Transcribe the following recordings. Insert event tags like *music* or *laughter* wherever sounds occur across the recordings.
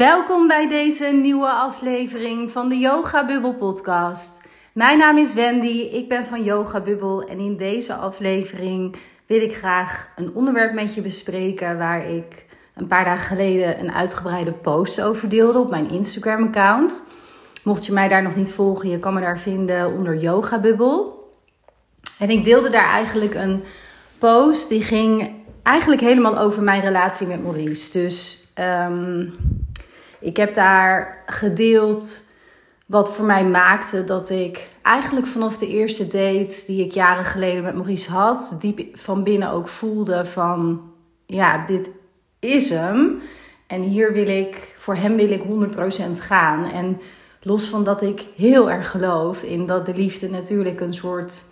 Welkom bij deze nieuwe aflevering van de Yoga Bubbel podcast. Mijn naam is Wendy, ik ben van Yoga Bubbel en in deze aflevering wil ik graag een onderwerp met je bespreken waar ik een paar dagen geleden een uitgebreide post over deelde op mijn Instagram account. Mocht je mij daar nog niet volgen, je kan me daar vinden onder Yoga Bubbel. En ik deelde daar eigenlijk een post die ging eigenlijk helemaal over mijn relatie met Maurice. Dus ehm, ik heb daar gedeeld wat voor mij maakte dat ik eigenlijk vanaf de eerste date die ik jaren geleden met Maurice had, diep van binnen ook voelde van ja, dit is hem. En hier wil ik, voor hem wil ik 100% gaan. En los van dat ik heel erg geloof in dat de liefde natuurlijk een soort,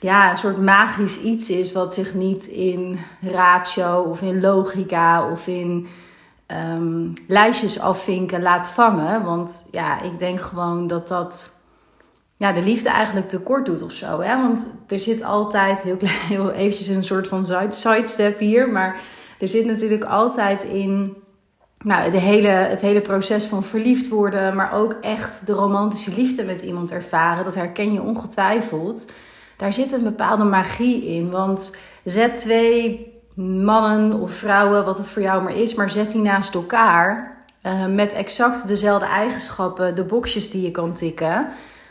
ja, een soort magisch iets is, wat zich niet in ratio of in logica of in um, lijstjes afvinken laat vangen. Want ja, ik denk gewoon dat dat ja, de liefde eigenlijk tekort doet of zo. Hè? Want er zit altijd, heel, klein, *laughs* heel eventjes een soort van sidestep hier, maar er zit natuurlijk altijd in nou, de hele, het hele proces van verliefd worden, maar ook echt de romantische liefde met iemand ervaren. Dat herken je ongetwijfeld. Daar zit een bepaalde magie in. Want zet twee mannen of vrouwen, wat het voor jou maar is, maar zet die naast elkaar. Uh, met exact dezelfde eigenschappen, de boxjes die je kan tikken.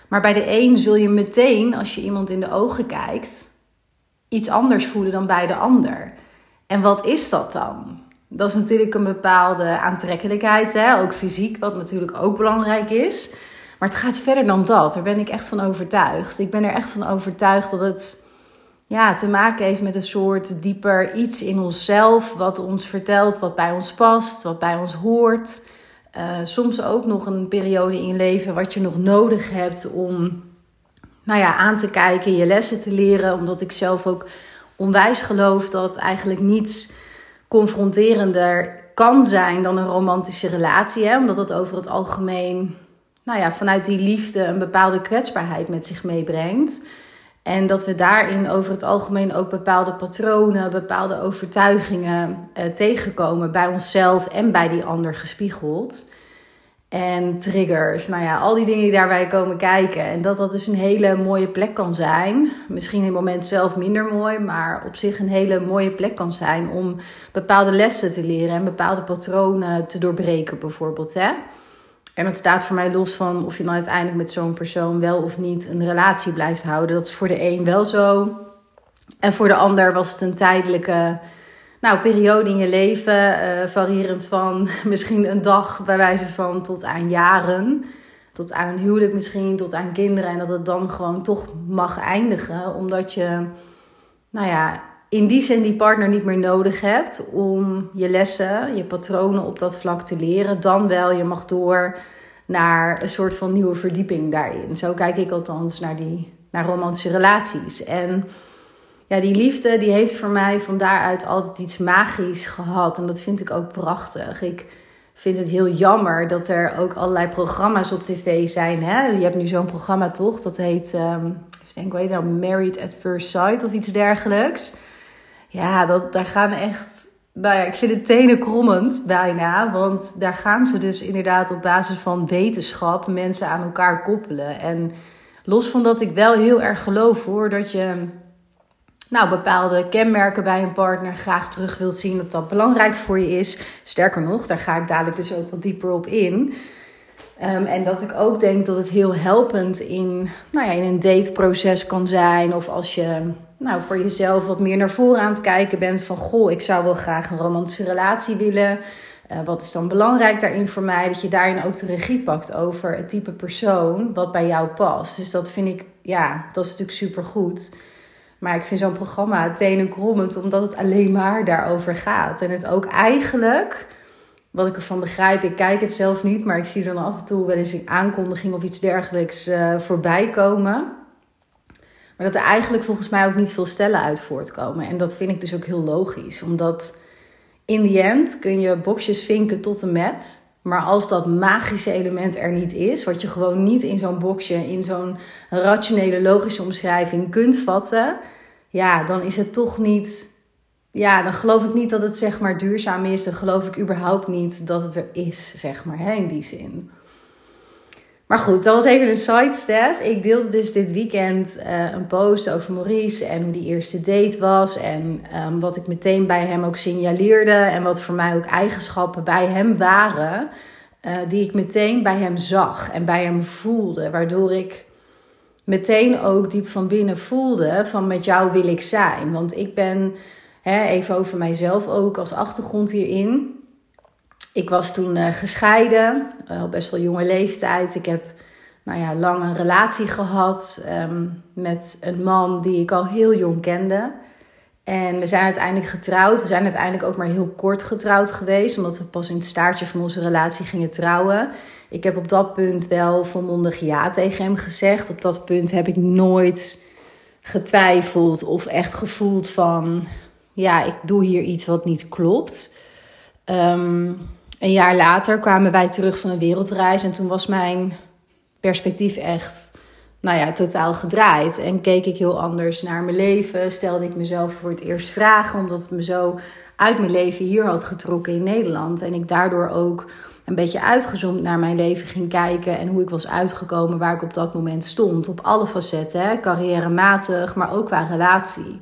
Maar bij de een zul je meteen, als je iemand in de ogen kijkt, iets anders voelen dan bij de ander. En wat is dat dan? Dat is natuurlijk een bepaalde aantrekkelijkheid, hè? ook fysiek, wat natuurlijk ook belangrijk is. Maar het gaat verder dan dat. Daar ben ik echt van overtuigd. Ik ben er echt van overtuigd dat het ja, te maken heeft met een soort dieper iets in onszelf, wat ons vertelt wat bij ons past, wat bij ons hoort. Uh, soms ook nog een periode in je leven wat je nog nodig hebt om nou ja, aan te kijken, je lessen te leren. Omdat ik zelf ook onwijs geloof dat eigenlijk niets confronterender kan zijn dan een romantische relatie. Omdat dat over het algemeen, nou ja, vanuit die liefde een bepaalde kwetsbaarheid met zich meebrengt. En dat we daarin over het algemeen ook bepaalde patronen, bepaalde overtuigingen eh, tegenkomen bij onszelf en bij die ander gespiegeld. En triggers, nou ja, al die dingen die daarbij komen kijken. En dat dat dus een hele mooie plek kan zijn. Misschien in het moment zelf minder mooi, maar op zich een hele mooie plek kan zijn om bepaalde lessen te leren en bepaalde patronen te doorbreken, bijvoorbeeld. Hè? En het staat voor mij los van of je dan uiteindelijk met zo'n persoon wel of niet een relatie blijft houden. Dat is voor de een wel zo. En voor de ander was het een tijdelijke nou, periode in je leven. Uh, variërend van *laughs* misschien een dag bij wijze van tot aan jaren. Tot aan een huwelijk misschien, tot aan kinderen. En dat het dan gewoon toch mag eindigen. Omdat je, nou ja, in die zin die partner niet meer nodig hebt om je lessen, je patronen op dat vlak te leren, dan wel je mag door naar een soort van nieuwe verdieping daarin. Zo kijk ik althans naar die naar romantische relaties. En ja, die liefde die heeft voor mij van daaruit altijd iets magisch gehad. En dat vind ik ook prachtig. Ik vind het heel jammer dat er ook allerlei programma's op tv zijn. Hè? Je hebt nu zo'n programma toch? Dat heet, um, ik denk, weet je nou, Married at First Sight of iets dergelijks. Ja, dat, daar gaan echt. Nou ja, ik vind het tenen krommend bijna. Want daar gaan ze dus inderdaad op basis van wetenschap mensen aan elkaar koppelen. En los van dat ik wel heel erg geloof hoor dat je nou, bepaalde kenmerken bij een partner graag terug wilt zien, dat dat belangrijk voor je is. Sterker nog, daar ga ik dadelijk dus ook wat dieper op in. Um, en dat ik ook denk dat het heel helpend in, nou ja, in een dateproces kan zijn. Of als je nou, voor jezelf wat meer naar voren aan het kijken bent van goh, ik zou wel graag een romantische relatie willen. Uh, wat is dan belangrijk daarin voor mij? Dat je daarin ook de regie pakt over het type persoon wat bij jou past. Dus dat vind ik, ja, dat is natuurlijk super goed. Maar ik vind zo'n programma tenen krommend, omdat het alleen maar daarover gaat. En het ook eigenlijk, wat ik ervan begrijp, ik kijk het zelf niet, maar ik zie er dan af en toe wel eens een aankondiging of iets dergelijks uh, voorbij komen. Maar dat er eigenlijk volgens mij ook niet veel stellen uit voortkomen. En dat vind ik dus ook heel logisch. Omdat in die end kun je boxjes vinken tot en met. Maar als dat magische element er niet is, wat je gewoon niet in zo'n boxje, in zo'n rationele, logische omschrijving kunt vatten, ja, dan is het toch niet ja, dan geloof ik niet dat het zeg maar duurzaam is. Dan geloof ik überhaupt niet dat het er is, zeg maar, hè, in die zin. Maar goed, dat was even een sidestep. Ik deelde dus dit weekend uh, een post over Maurice en hoe die eerste date was. En um, wat ik meteen bij hem ook signaleerde. En wat voor mij ook eigenschappen bij hem waren. Uh, die ik meteen bij hem zag en bij hem voelde. Waardoor ik meteen ook diep van binnen voelde van met jou wil ik zijn. Want ik ben, hè, even over mijzelf ook als achtergrond hierin ik was toen uh, gescheiden, uh, op best wel jonge leeftijd. Ik heb nou ja, lang een relatie gehad um, met een man die ik al heel jong kende. En we zijn uiteindelijk getrouwd. We zijn uiteindelijk ook maar heel kort getrouwd geweest, omdat we pas in het staartje van onze relatie gingen trouwen. Ik heb op dat punt wel volmondig ja tegen hem gezegd. Op dat punt heb ik nooit getwijfeld of echt gevoeld van, ja, ik doe hier iets wat niet klopt. Um, een jaar later kwamen wij terug van een wereldreis en toen was mijn perspectief echt, nou ja, totaal gedraaid. En keek ik heel anders naar mijn leven, stelde ik mezelf voor het eerst vragen, omdat het me zo uit mijn leven hier had getrokken in Nederland. En ik daardoor ook een beetje uitgezoomd naar mijn leven ging kijken en hoe ik was uitgekomen waar ik op dat moment stond. Op alle facetten, carrièrematig, maar ook qua relatie.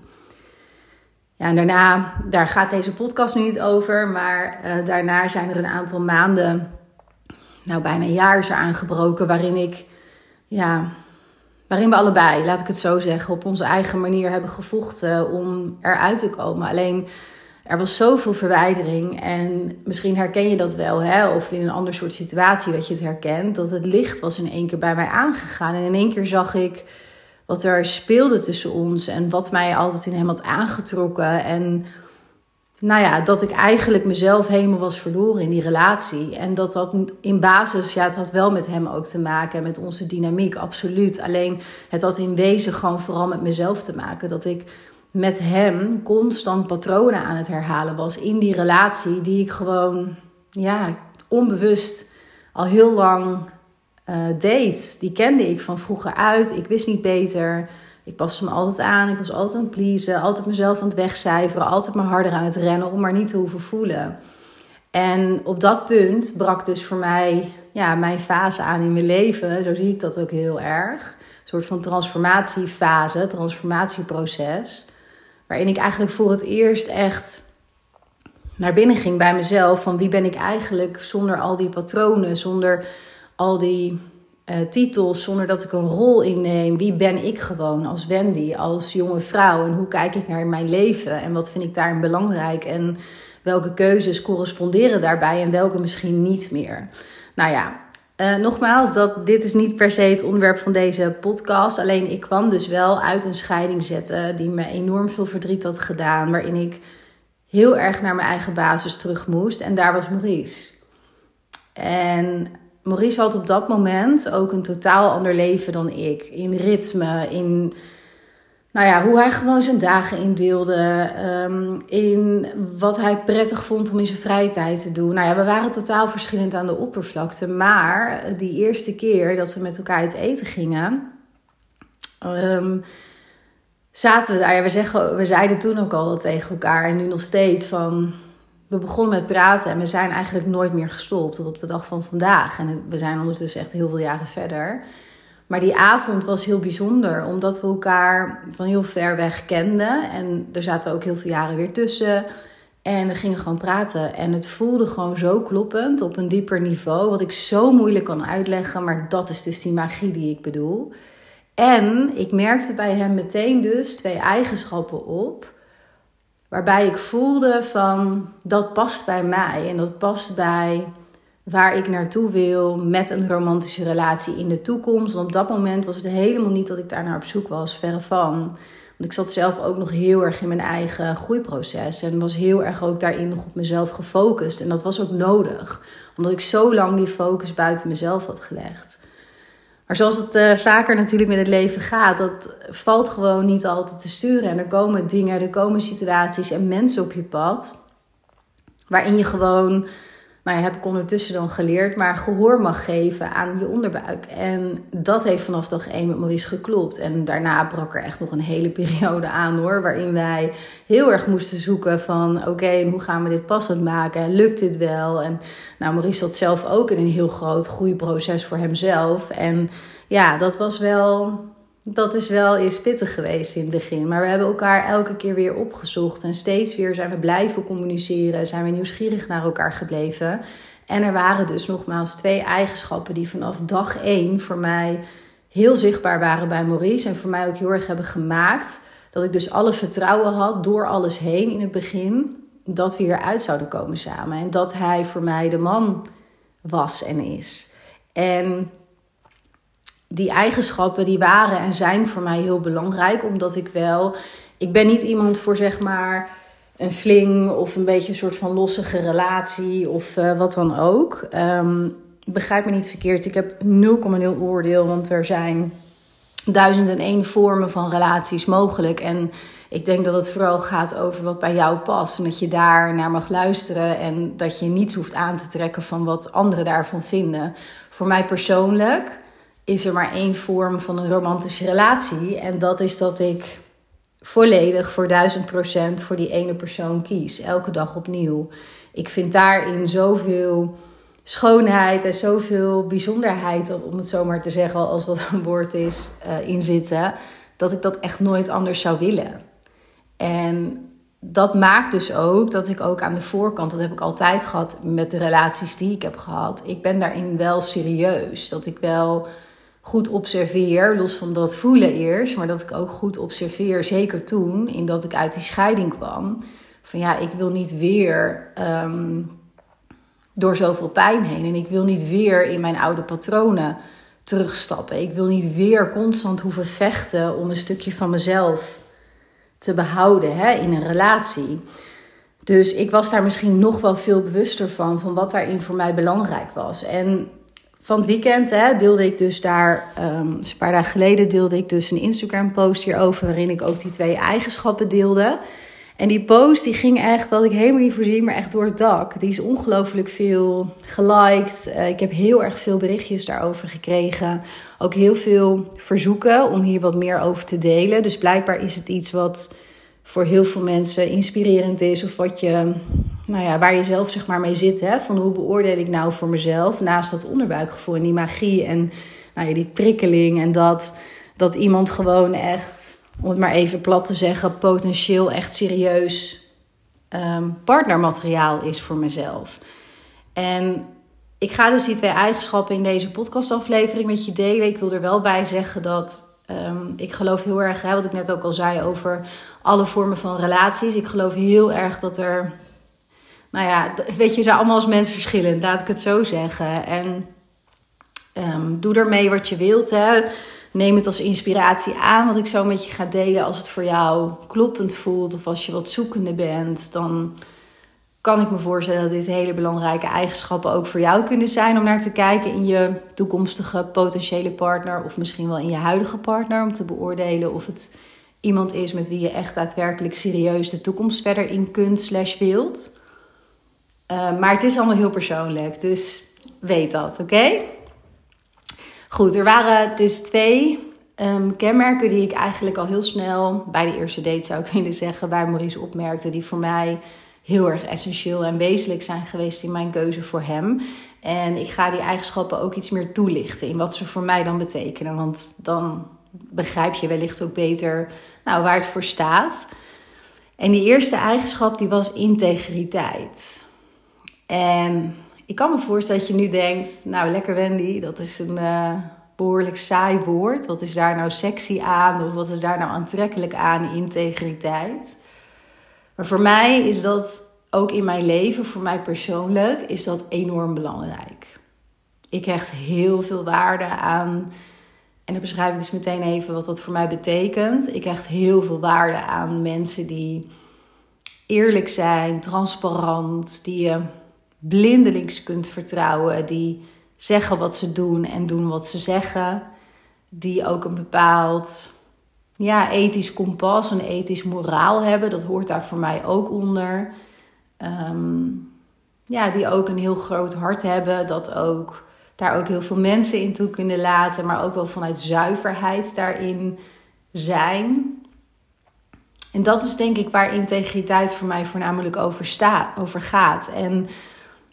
Ja, en daarna, daar gaat deze podcast nu niet over, maar uh, daarna zijn er een aantal maanden, nou bijna een jaar is aangebroken, waarin ik, ja, waarin we allebei, laat ik het zo zeggen, op onze eigen manier hebben gevochten om eruit te komen. Alleen er was zoveel verwijdering en misschien herken je dat wel, hè? of in een ander soort situatie dat je het herkent, dat het licht was in één keer bij mij aangegaan en in één keer zag ik wat er speelde tussen ons en wat mij altijd in hem had aangetrokken. En nou ja, dat ik eigenlijk mezelf helemaal was verloren in die relatie. En dat dat in basis, ja, het had wel met hem ook te maken, met onze dynamiek, absoluut. Alleen het had in wezen gewoon vooral met mezelf te maken. Dat ik met hem constant patronen aan het herhalen was in die relatie, die ik gewoon, ja, onbewust al heel lang uh, deed. Die kende ik van vroeger uit. Ik wist niet beter. Ik paste me altijd aan. Ik was altijd aan het pleasen. Altijd mezelf aan het wegcijferen. Altijd maar harder aan het rennen om maar niet te hoeven voelen. En op dat punt brak dus voor mij ja, mijn fase aan in mijn leven. Zo zie ik dat ook heel erg. Een soort van transformatiefase, transformatieproces. Waarin ik eigenlijk voor het eerst echt naar binnen ging bij mezelf. Van wie ben ik eigenlijk zonder al die patronen, zonder al die uh, titels zonder dat ik een rol inneem. Wie ben ik gewoon als Wendy, als jonge vrouw? En hoe kijk ik naar mijn leven? En wat vind ik daarin belangrijk? En welke keuzes corresponderen daarbij en welke misschien niet meer? Nou ja, uh, nogmaals, dat, dit is niet per se het onderwerp van deze podcast. Alleen ik kwam dus wel uit een scheiding zetten die me enorm veel verdriet had gedaan. Waarin ik heel erg naar mijn eigen basis terug moest. En daar was Maurice. En Maurice had op dat moment ook een totaal ander leven dan ik. In ritme, in nou ja, hoe hij gewoon zijn dagen indeelde. Um, in wat hij prettig vond om in zijn vrije tijd te doen. Nou ja, we waren totaal verschillend aan de oppervlakte. Maar die eerste keer dat we met elkaar uit eten gingen. Um, zaten we daar. We, zeggen, we zeiden toen ook al tegen elkaar en nu nog steeds van we begonnen met praten en we zijn eigenlijk nooit meer gestopt tot op de dag van vandaag. En we zijn ondertussen echt heel veel jaren verder. Maar die avond was heel bijzonder, omdat we elkaar van heel ver weg kenden. En er zaten ook heel veel jaren weer tussen. En we gingen gewoon praten. En het voelde gewoon zo kloppend op een dieper niveau. Wat ik zo moeilijk kan uitleggen. Maar dat is dus die magie die ik bedoel. En ik merkte bij hem meteen dus twee eigenschappen op Waarbij ik voelde van dat past bij mij en dat past bij waar ik naartoe wil met een romantische relatie in de toekomst. Want op dat moment was het helemaal niet dat ik daar naar op zoek was, verre van. Want ik zat zelf ook nog heel erg in mijn eigen groeiproces en was heel erg ook daarin nog op mezelf gefocust. En dat was ook nodig, omdat ik zo lang die focus buiten mezelf had gelegd. Maar zoals het uh, vaker natuurlijk met het leven gaat, dat valt gewoon niet altijd te sturen. En er komen dingen, er komen situaties en mensen op je pad. Waarin je gewoon ja, heb ik ondertussen dan geleerd, maar gehoor mag geven aan je onderbuik. En dat heeft vanaf dag één met Maurice geklopt. En daarna brak er echt nog een hele periode aan hoor, waarin wij heel erg moesten zoeken van oké, hoe gaan we dit passend maken? lukt dit wel? En nou, Maurice zat zelf ook in een heel groot groeiproces voor hemzelf. En ja, dat was wel dat is wel eens pittig geweest in het begin. Maar we hebben elkaar elke keer weer opgezocht. En steeds weer zijn we blijven communiceren. Zijn we nieuwsgierig naar elkaar gebleven. En er waren dus nogmaals twee eigenschappen die vanaf dag één voor mij heel zichtbaar waren bij Maurice. En voor mij ook heel erg hebben gemaakt. Dat ik dus alle vertrouwen had door alles heen in het begin. Dat we hieruit zouden komen samen. En dat hij voor mij de man was en is. En die eigenschappen die waren en zijn voor mij heel belangrijk. Omdat ik wel, ik ben niet iemand voor zeg maar een fling of een beetje een soort van lossige relatie of uh, wat dan ook. Um, begrijp me niet verkeerd, ik heb 0,0 oordeel, want er zijn duizend en één vormen van relaties mogelijk. En ik denk dat het vooral gaat over wat bij jou past. En dat je daar naar mag luisteren en dat je niets hoeft aan te trekken van wat anderen daarvan vinden. Voor mij persoonlijk is er maar één vorm van een romantische relatie. En dat is dat ik volledig voor duizend procent voor die ene persoon kies. Elke dag opnieuw. Ik vind daarin zoveel schoonheid en zoveel bijzonderheid, om het zo maar te zeggen, als dat een woord is, uh, in zitten. Dat ik dat echt nooit anders zou willen. En dat maakt dus ook dat ik ook aan de voorkant, dat heb ik altijd gehad met de relaties die ik heb gehad. Ik ben daarin wel serieus. Dat ik wel goed observeer, los van dat voelen eerst, maar dat ik ook goed observeer, zeker toen, in dat ik uit die scheiding kwam. Van ja, ik wil niet weer um, door zoveel pijn heen en ik wil niet weer in mijn oude patronen terugstappen. Ik wil niet weer constant hoeven vechten om een stukje van mezelf te behouden hè, in een relatie. Dus ik was daar misschien nog wel veel bewuster van, van wat daarin voor mij belangrijk was. En van het weekend hè, deelde ik dus daar, um, een paar dagen geleden deelde ik dus een Instagram post hierover, waarin ik ook die twee eigenschappen deelde. En die post die ging echt, dat ik helemaal niet voorzien, maar echt door het dak. Die is ongelooflijk veel geliked. Uh, ik heb heel erg veel berichtjes daarover gekregen. Ook heel veel verzoeken om hier wat meer over te delen. Dus blijkbaar is het iets wat voor heel veel mensen inspirerend is. Of wat je, nou ja, waar je zelf zeg maar mee zit. Hè? Van hoe beoordeel ik nou voor mezelf naast dat onderbuikgevoel en die magie en nou ja, die prikkeling. En dat, dat iemand gewoon echt, om het maar even plat te zeggen, potentieel echt serieus um, partnermateriaal is voor mezelf. En ik ga dus die twee eigenschappen in deze podcastaflevering met je delen. Ik wil er wel bij zeggen dat Um, ik geloof heel erg, hè, wat ik net ook al zei over alle vormen van relaties. Ik geloof heel erg dat er, nou ja, weet je, ze zijn allemaal als mens verschillend, laat ik het zo zeggen. En um, doe ermee wat je wilt. Hè. Neem het als inspiratie aan, wat ik zo met je ga delen. Als het voor jou kloppend voelt of als je wat zoekende bent, dan kan ik me voorstellen dat dit hele belangrijke eigenschappen ook voor jou kunnen zijn om naar te kijken in je toekomstige potentiële partner of misschien wel in je huidige partner om te beoordelen of het iemand is met wie je echt daadwerkelijk serieus de toekomst verder in kunt slash wilt. Uh, maar het is allemaal heel persoonlijk, dus weet dat, oké? Goed, er waren dus twee um, kenmerken die ik eigenlijk al heel snel bij de eerste date zou *laughs* willen zeggen, bij Maurice opmerkte, die voor mij heel erg essentieel en wezenlijk zijn geweest in mijn keuze voor hem. En ik ga die eigenschappen ook iets meer toelichten in wat ze voor mij dan betekenen. Want dan begrijp je wellicht ook beter nou, waar het voor staat. En die eerste eigenschap die was integriteit. En ik kan me voorstellen dat je nu denkt, nou lekker Wendy, dat is een uh, behoorlijk saai woord. Wat is daar nou sexy aan of wat is daar nou aantrekkelijk aan, integriteit? Maar voor mij is dat ook in mijn leven, voor mij persoonlijk, is dat enorm belangrijk. Ik hecht heel veel waarde aan. En dan beschrijf ik dus meteen even wat dat voor mij betekent. Ik hecht heel veel waarde aan mensen die eerlijk zijn, transparant, die je blindelings kunt vertrouwen, die zeggen wat ze doen en doen wat ze zeggen, die ook een bepaald ja, ethisch kompas en ethisch moraal hebben. Dat hoort daar voor mij ook onder. Um, ja, die ook een heel groot hart hebben. Dat ook, daar ook heel veel mensen in toe kunnen laten. Maar ook wel vanuit zuiverheid daarin zijn. En dat is denk ik waar integriteit voor mij voornamelijk over, staat, over gaat. En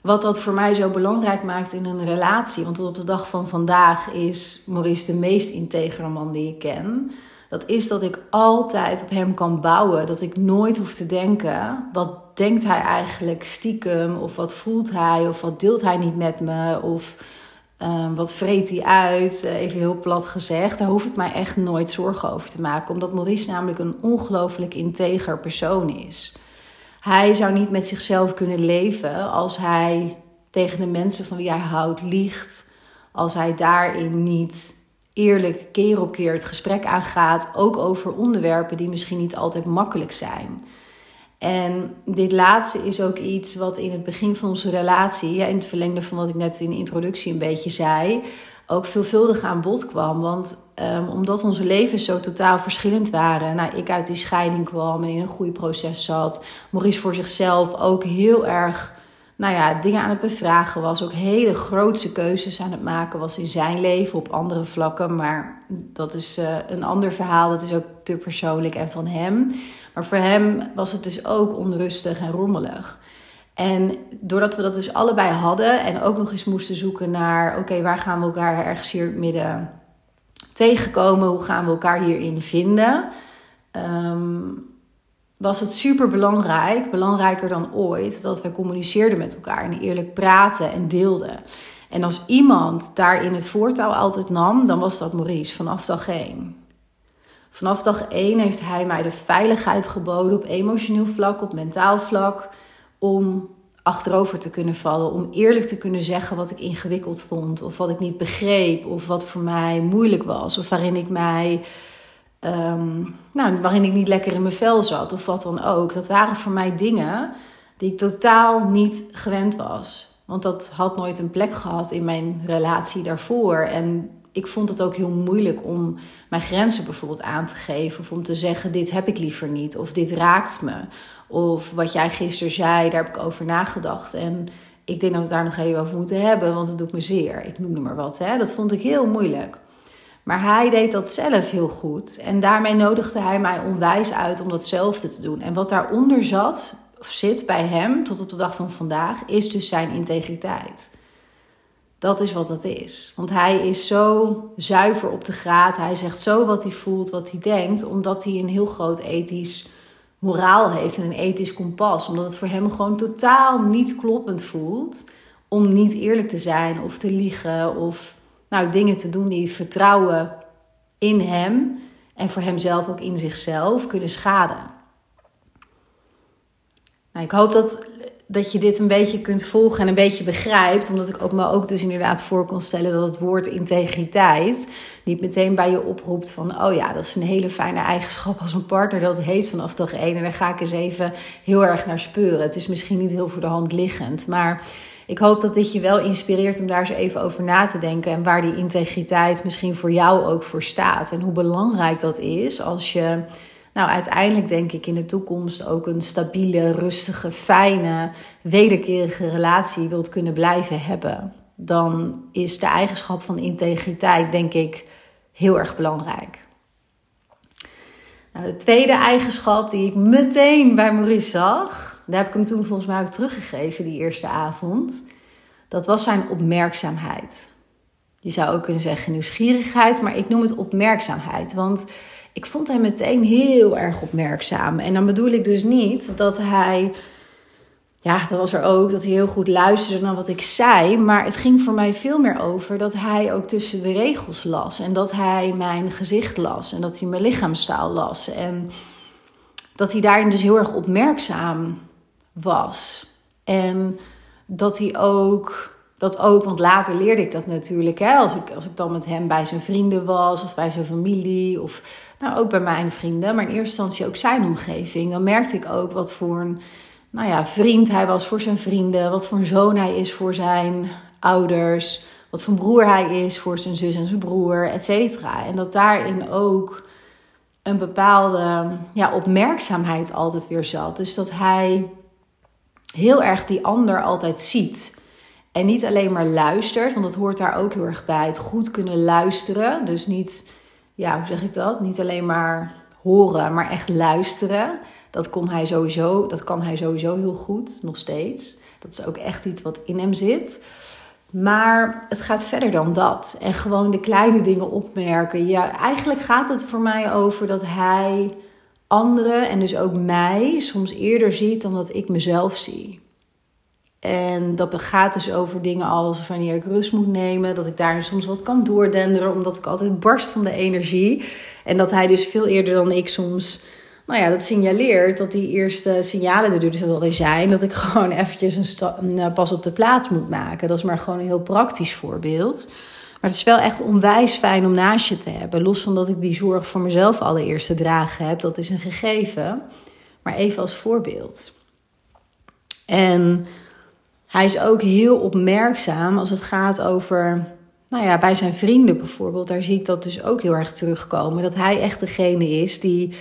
wat dat voor mij zo belangrijk maakt in een relatie. Want op de dag van vandaag is Maurice de meest integere man die ik ken. Dat is dat ik altijd op hem kan bouwen. Dat ik nooit hoef te denken: wat denkt hij eigenlijk stiekem? Of wat voelt hij? Of wat deelt hij niet met me? Of ehm, wat vreet hij uit? Eh, even heel plat gezegd. Daar hoef ik mij echt nooit zorgen over te maken. Omdat Maurice namelijk een ongelooflijk integer persoon is. Hij zou niet met zichzelf kunnen leven als hij tegen de mensen van wie hij houdt liegt. Als hij daarin niet eerlijk keer op keer het gesprek aangaat. Ook over onderwerpen die misschien niet altijd makkelijk zijn. En dit laatste is ook iets wat in het begin van onze relatie, ja, in het verlengde van wat ik net in de introductie een beetje zei, ook veelvuldig aan bod kwam. Want um, omdat onze levens zo totaal verschillend waren. Nou, ik uit die scheiding kwam en in een groeiproces zat. Maurice voor zichzelf ook heel erg nou ja, dingen aan het bevragen was. Ook hele grootse keuzes aan het maken was in zijn leven op andere vlakken. Maar dat is uh, een ander verhaal. Dat is ook te persoonlijk en van hem. Maar voor hem was het dus ook onrustig en rommelig. En doordat we dat dus allebei hadden en ook nog eens moesten zoeken naar: oké, waar gaan we elkaar ergens hier midden tegenkomen? Hoe gaan we elkaar hierin vinden? Um, was het super belangrijk, belangrijker dan ooit, dat we communiceerden met elkaar en eerlijk praten en deelden. En als iemand daarin het voortouw altijd nam, dan was dat Maurice vanaf dag 1. Vanaf dag 1 heeft hij mij de veiligheid geboden op emotioneel vlak, op mentaal vlak om achterover te kunnen vallen. Om eerlijk te kunnen zeggen wat ik ingewikkeld vond. Of wat ik niet begreep. Of wat voor mij moeilijk was. Of waarin ik mij. Ehm, nou, waarin ik niet lekker in mijn vel zat. Of wat dan ook. Dat waren voor mij dingen die ik totaal niet gewend was. Want dat had nooit een plek gehad in mijn relatie daarvoor. En ik vond het ook heel moeilijk om mijn grenzen bijvoorbeeld aan te geven. Of om te zeggen: dit heb ik liever niet. Of dit raakt me. Of wat jij gisteren zei, daar heb ik over nagedacht. En ik denk dat we het daar nog even over moeten hebben, want het doet me zeer. Ik noem maar wat. Hè? Dat vond ik heel moeilijk. Maar hij deed dat zelf heel goed. En daarmee nodigde hij mij onwijs uit om datzelfde te doen. En wat daaronder zat, of zit bij hem tot op de dag van vandaag, is dus zijn integriteit. Dat is wat dat is. Want hij is zo zuiver op de graad. Hij zegt zo wat hij voelt, wat hij denkt, omdat hij een heel groot ethisch moraal heeft en een ethisch kompas. Omdat het voor hem gewoon totaal niet kloppend voelt om niet eerlijk te zijn of te liegen of nou, dingen te doen die vertrouwen in hem en voor hemzelf ook in zichzelf kunnen schaden. Nou, ik hoop dat dat je dit een beetje kunt volgen en een beetje begrijpt. Omdat ik ook me ook dus inderdaad voor kon stellen dat het woord integriteit niet meteen bij je oproept van... oh ja, dat is een hele fijne eigenschap als een partner dat heeft vanaf dag één. En daar ga ik eens even heel erg naar speuren. Het is misschien niet heel voor de hand liggend, maar... Ik hoop dat dit je wel inspireert om daar eens even over na te denken. En waar die integriteit misschien voor jou ook voor staat. En hoe belangrijk dat is als je nou, uiteindelijk denk ik in de toekomst ook een stabiele, rustige, fijne, wederkerige relatie wilt kunnen blijven hebben. Dan is de eigenschap van integriteit, denk ik, heel erg belangrijk. Nou, de tweede eigenschap die ik meteen bij Maurice zag, daar heb ik hem toen volgens mij ook teruggegeven die eerste avond. Dat was zijn opmerkzaamheid. Je zou ook kunnen zeggen nieuwsgierigheid, maar ik noem het opmerkzaamheid. Want ik vond hem meteen heel erg opmerkzaam. En dan bedoel ik dus niet dat hij. Ja, dat was er ook, dat hij heel goed luisterde naar wat ik zei. Maar het ging voor mij veel meer over dat hij ook tussen de regels las. En dat hij mijn gezicht las. En dat hij mijn lichaamstaal las. En dat hij daarin dus heel erg opmerkzaam was. En dat hij ook dat ook, want later leerde ik dat natuurlijk. Hè, als, ik, als ik dan met hem bij zijn vrienden was of bij zijn familie of nou, ook bij mijn vrienden, maar in eerste instantie ook zijn omgeving. Dan merkte ik ook wat voor een nou ja, vriend hij was voor zijn vrienden, wat voor een zoon hij is voor zijn ouders, wat voor een broer hij is voor zijn zus en zijn broer, et cetera. En dat daarin ook een bepaalde ja, opmerkzaamheid altijd weer zat. Dus dat hij heel erg die ander altijd ziet. En niet alleen maar luistert, want dat hoort daar ook heel erg bij. Het goed kunnen luisteren. Dus niet, ja, hoe zeg ik dat? Niet alleen maar horen, maar echt luisteren. Dat kon hij sowieso, dat kan hij sowieso heel goed, nog steeds. Dat is ook echt iets wat in hem zit. Maar het gaat verder dan dat. En gewoon de kleine dingen opmerken. Ja, eigenlijk gaat het voor mij over dat hij anderen en dus ook mij soms eerder ziet dan dat ik mezelf zie. En dat gaat dus over dingen als wanneer ik rust moet nemen. Dat ik daar soms wat kan doordenderen, omdat ik altijd barst van de energie. En dat hij dus veel eerder dan ik soms, nou ja, dat signaleert dat die eerste signalen er dus wel weer zijn. Dat ik gewoon eventjes een, een eh, pas op de plaats moet maken. Dat is maar gewoon een heel praktisch voorbeeld. Maar het is wel echt onwijs fijn om naast je te hebben. Los van dat ik die zorg voor mezelf allereerst te dragen heb. Dat is een gegeven. Maar even als voorbeeld. En hij is ook heel opmerkzaam als het gaat over, nou ja, bij zijn vrienden bijvoorbeeld. Daar zie ik dat dus ook heel erg terugkomen. Dat hij echt degene is die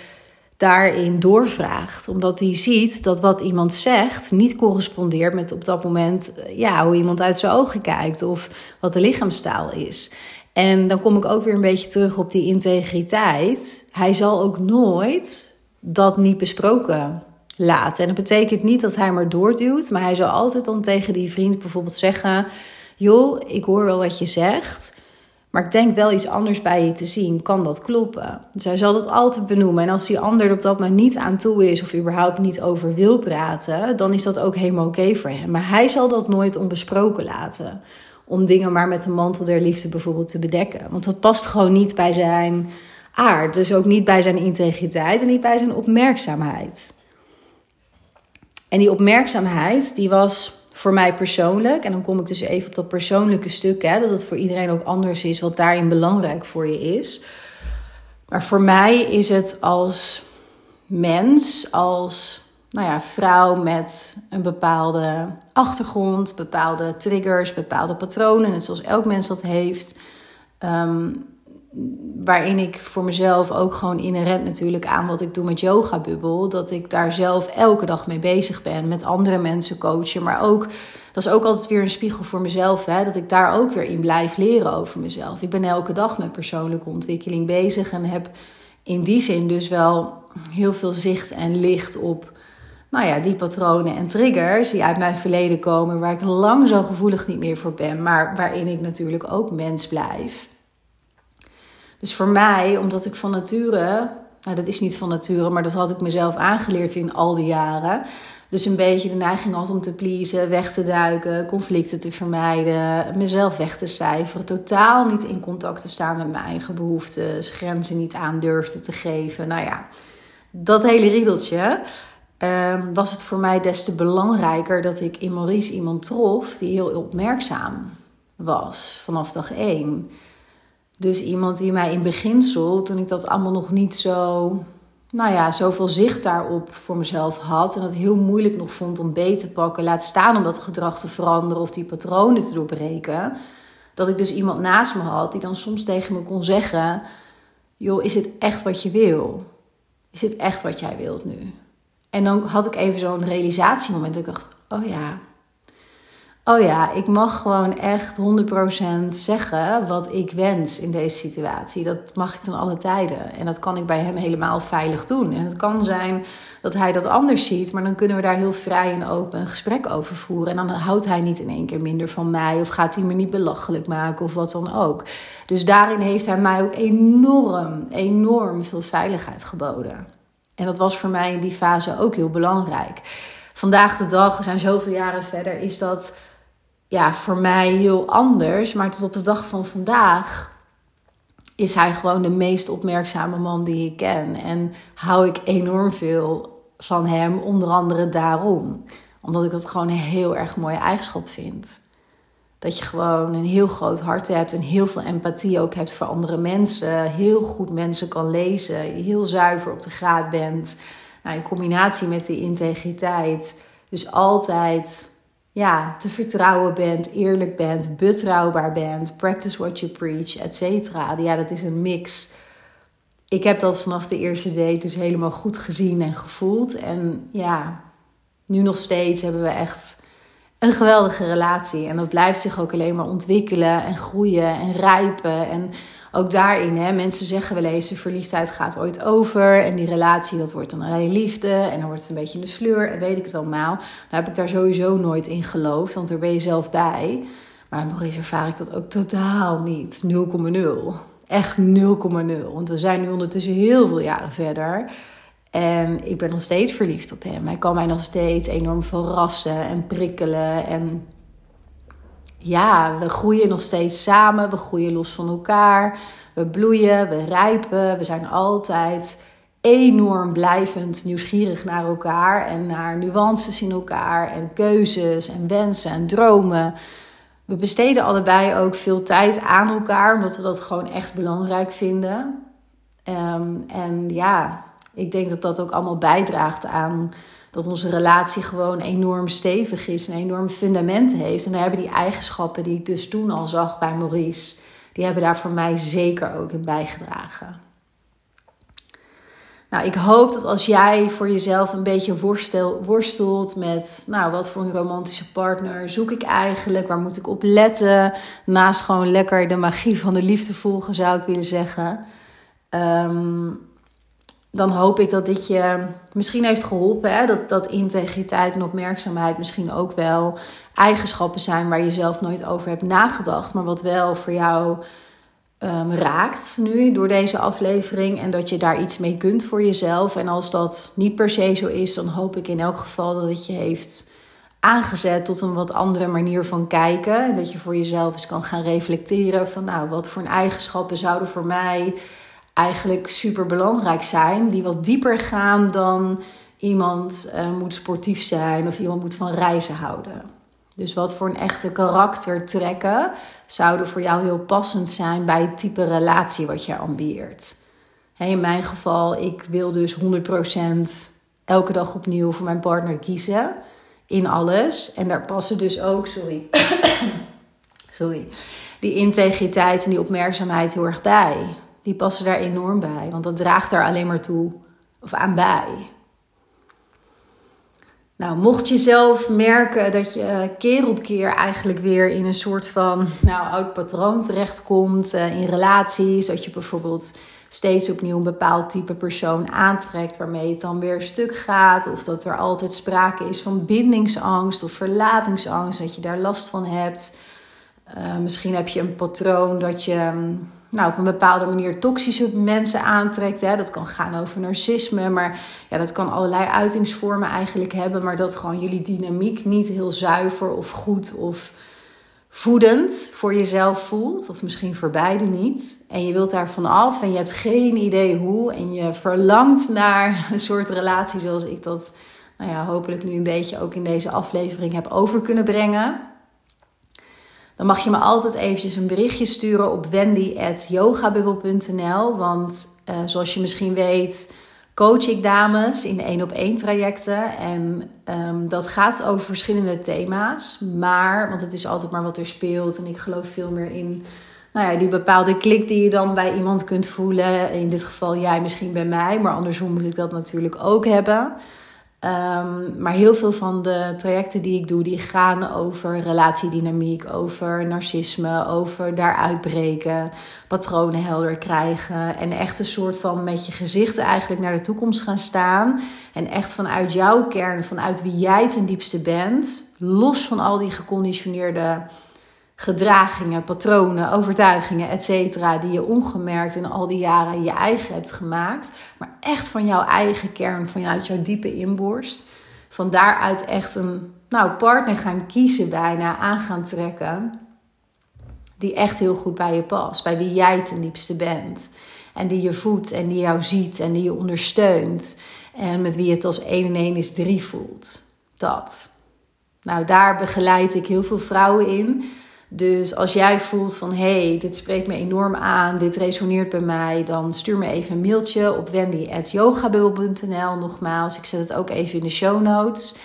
daarin doorvraagt. Omdat hij ziet dat wat iemand zegt niet correspondeert met op dat moment ja, hoe iemand uit zijn ogen kijkt of wat de lichaamstaal is. En dan kom ik ook weer een beetje terug op die integriteit. Hij zal ook nooit dat niet besproken laten. En dat betekent niet dat hij maar doorduwt, maar hij zal altijd dan tegen die vriend bijvoorbeeld zeggen: Joh, ik hoor wel wat je zegt. Maar ik denk wel iets anders bij je te zien. Kan dat kloppen? Dus hij zal dat altijd benoemen. En als die ander er op dat moment niet aan toe is of überhaupt niet over wil praten, dan is dat ook helemaal oké voor hem. Maar hij zal dat nooit onbesproken laten. Om dingen maar met de mantel der liefde bijvoorbeeld te bedekken. Want dat past gewoon niet bij zijn aard. Dus ook niet bij zijn integriteit en niet bij zijn opmerkzaamheid. En die opmerkzaamheid, die was voor mij persoonlijk, en dan kom ik dus even op dat persoonlijke stuk, hè, dat het voor iedereen ook anders is, wat daarin belangrijk voor je is. Maar voor mij is het als mens, als nou ja, vrouw met een bepaalde achtergrond, bepaalde triggers, bepaalde patronen, net zoals elk mens dat heeft. Ehm, waarin ik voor mezelf ook gewoon inherent natuurlijk aan wat ik doe met Yoga Bubbel, dat ik daar zelf elke dag mee bezig ben, met andere mensen coachen, maar ook dat is ook altijd weer een spiegel voor mezelf, hè, dat ik daar ook weer in blijf leren over mezelf. Ik ben elke dag met persoonlijke ontwikkeling bezig en heb in die zin dus wel heel veel zicht en licht op nou ja, die patronen en triggers die uit mijn verleden komen, waar ik lang zo gevoelig niet meer voor ben, maar waarin ik natuurlijk ook mens blijf. Dus voor mij, omdat ik van nature, nou dat is niet van nature, maar dat had ik mezelf aangeleerd in al die jaren. Dus een beetje de neiging had om te pleasen, weg te duiken, conflicten te vermijden, mezelf weg te cijferen, totaal niet in contact te staan met mijn eigen behoeftes, grenzen niet aan durfde te geven. Nou ja, dat hele riedeltje. Um, was het voor mij des te belangrijker dat ik in Maurice iemand trof die heel opmerkzaam was vanaf dag één. Dus iemand die mij in beginsel, toen ik dat allemaal nog niet zo, nou ja, zoveel zicht daarop voor mezelf had. En dat heel moeilijk nog vond om beter te pakken. Laat staan om dat gedrag te veranderen of die patronen te doorbreken. Dat ik dus iemand naast me had die dan soms tegen me kon zeggen: Joh, is dit echt wat je wil? Is dit echt wat jij wilt nu? En dan had ik even zo'n realisatiemoment. Ik dacht: Oh ja, Oh ja, ik mag gewoon echt 100% zeggen wat ik wens in deze situatie. Dat mag ik dan alle tijden. En dat kan ik bij hem helemaal veilig doen. En het kan zijn dat hij dat anders ziet, maar dan kunnen we daar heel vrij en open een gesprek over voeren. En dan houdt hij niet in één keer minder van mij of gaat hij me niet belachelijk maken of wat dan ook. Dus daarin heeft hij mij ook enorm, enorm veel veiligheid geboden. En dat was voor mij in die fase ook heel belangrijk. Vandaag de dag, we zijn zoveel jaren verder, is dat ja, voor mij heel anders. Maar tot op de dag van vandaag is hij gewoon de meest opmerkzame man die ik ken. En hou ik enorm veel van hem, onder andere daarom. Omdat ik dat gewoon een heel erg mooie eigenschap vind. Dat je gewoon een heel groot hart hebt en heel veel empathie ook hebt voor andere mensen. Heel goed mensen kan lezen, heel zuiver op de graad bent. Nou, in combinatie met die integriteit. Dus altijd ja, te vertrouwen bent, eerlijk bent, betrouwbaar bent, practice what you preach, et cetera. Ja, dat is een mix. Ik heb dat vanaf de eerste date dus helemaal goed gezien en gevoeld. En ja, Nu nog steeds hebben we echt een geweldige relatie. En dat blijft zich ook alleen maar ontwikkelen en groeien en rijpen. En ook daarin, hè, mensen zeggen wel eens, de verliefdheid gaat ooit over. En die relatie, dat wordt dan alleen liefde. En dan wordt het een beetje een sleur en weet ik het allemaal. Nou heb ik daar sowieso nooit in geloofd, want daar ben je zelf bij. Maar nog eens ervaar ik dat ook totaal niet. 0,0. Echt 0,0. Want we zijn nu ondertussen heel veel jaren verder. En ik ben nog steeds verliefd op hem. Hij kan mij nog steeds enorm verrassen en prikkelen. En ja, we groeien nog steeds samen. We groeien los van elkaar. We bloeien, we rijpen. We zijn altijd enorm blijvend nieuwsgierig naar elkaar. En naar nuances in elkaar. En keuzes en wensen en dromen. We besteden allebei ook veel tijd aan elkaar. Omdat we dat gewoon echt belangrijk vinden. Ehm, en ja, ik denk dat dat ook allemaal bijdraagt aan dat onze relatie gewoon enorm stevig is, een enorm fundament heeft. En dan hebben die eigenschappen die ik dus toen al zag bij Maurice, die hebben daar voor mij zeker ook in bijgedragen. Nou, ik hoop dat als jij voor jezelf een beetje worstel, worstelt met, nou, wat voor een romantische partner zoek ik eigenlijk? Waar moet ik op letten? Naast gewoon lekker de magie van de liefde volgen, zou ik willen zeggen. Um, dan hoop ik dat dit je misschien heeft geholpen. Hè? Dat, dat integriteit en opmerkzaamheid misschien ook wel eigenschappen zijn waar je zelf nooit over hebt nagedacht. Maar wat wel voor jou um, raakt nu door deze aflevering. En dat je daar iets mee kunt voor jezelf. En als dat niet per se zo is, dan hoop ik in elk geval dat het je heeft aangezet tot een wat andere manier van kijken. En dat je voor jezelf eens kan gaan reflecteren van nou, wat voor eigenschappen zouden voor mij eigenlijk super belangrijk zijn, die wat dieper gaan dan iemand uh, moet sportief zijn of iemand moet van reizen houden. Dus wat voor een echte karaktertrekken zouden voor jou heel passend zijn bij het type relatie wat je ambieert. in mijn geval, ik wil dus 100% elke dag opnieuw voor mijn partner kiezen. In alles. En daar passen dus ook, sorry. *coughs* sorry. Die integriteit en die opmerkzaamheid heel erg bij die passen daar enorm bij. Want dat draagt daar alleen maar toe of aan bij. Nou, mocht je zelf merken dat je keer op keer eigenlijk weer in een soort van nou, oud patroon terechtkomt uh, in relaties, dat je bijvoorbeeld steeds opnieuw een bepaald type persoon aantrekt waarmee het dan weer stuk gaat, of dat er altijd sprake is van bindingsangst of verlatingsangst, dat je daar last van hebt. Uh, misschien heb je een patroon dat je mm, nou, op een bepaalde manier toxische mensen aantrekt. Hè. Dat kan gaan over narcisme, maar ja, dat kan allerlei uitingsvormen eigenlijk hebben. Maar dat gewoon jullie dynamiek niet heel zuiver of goed of voedend voor jezelf voelt. Of misschien voor beide niet. En je wilt daar af en je hebt geen idee hoe. En je verlangt naar *laughs* een soort relatie zoals ik dat nou ja, hopelijk nu een beetje ook in deze aflevering heb over kunnen brengen dan mag je me altijd eventjes een berichtje sturen op wendy.yogabubbel.nl. Want uh, zoals je misschien weet, coach ik dames in één op één trajecten. En um, dat gaat over verschillende thema's. Maar, want het is altijd maar wat er speelt. En ik geloof veel meer in nou ja, die bepaalde klik die je dan bij iemand kunt voelen. In dit geval jij misschien bij mij, maar andersom moet ik dat natuurlijk ook hebben. Um, maar heel veel van de trajecten die ik doe, die gaan over relatiedynamiek, over narcisme, over daaruit breken, patronen helder krijgen. En echt een soort van met je gezicht eigenlijk naar de toekomst gaan staan. En echt vanuit jouw kern, vanuit wie jij ten diepste bent, los van al die geconditioneerde gedragingen, patronen, overtuigingen, etc. die je ongemerkt in al die jaren je eigen hebt gemaakt, maar echt van jouw eigen kern, vanuit jouw diepe inborst. Van daaruit echt een nou, partner gaan kiezen, bijna aan gaan trekken, die echt heel goed bij je past, bij wie jij ten diepste bent. En die je voedt en die jou ziet en die je ondersteunt. En met wie het als 1 en 1 is 3 voelt. Dat. Nou, daar begeleid ik heel veel vrouwen in. Dus als jij voelt van hé, hey, dit spreekt me enorm aan, dit resoneert bij mij, dan stuur me even een mailtje op wendy.yogabubbel.nl. Nogmaals, ik zet het ook even in de show notes.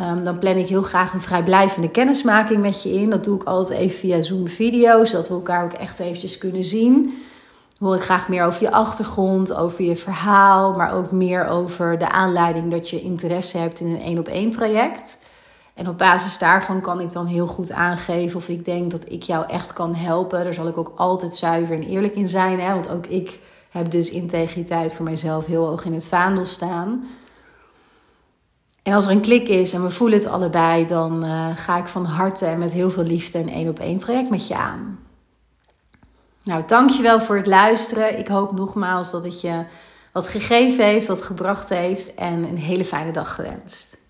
Um, dan plan ik heel graag een vrijblijvende kennismaking met je in. Dat doe ik altijd even via Zoom video, zodat we elkaar ook echt eventjes kunnen zien. hoor ik graag meer over je achtergrond, over je verhaal, maar ook meer over de aanleiding dat je interesse hebt in een één op één traject. En op basis daarvan kan ik dan heel goed aangeven of ik denk dat ik jou echt kan helpen. Daar zal ik ook altijd zuiver en eerlijk in zijn, hè? want ook ik heb dus integriteit voor mijzelf heel hoog in het vaandel staan. En als er een klik is en we voelen het allebei, dan uh, ga ik van harte en met heel veel liefde een één op één traject met je aan. Nou, dankjewel voor het luisteren. Ik hoop nogmaals dat het je wat gegeven heeft, wat gebracht heeft en een hele fijne dag gewenst.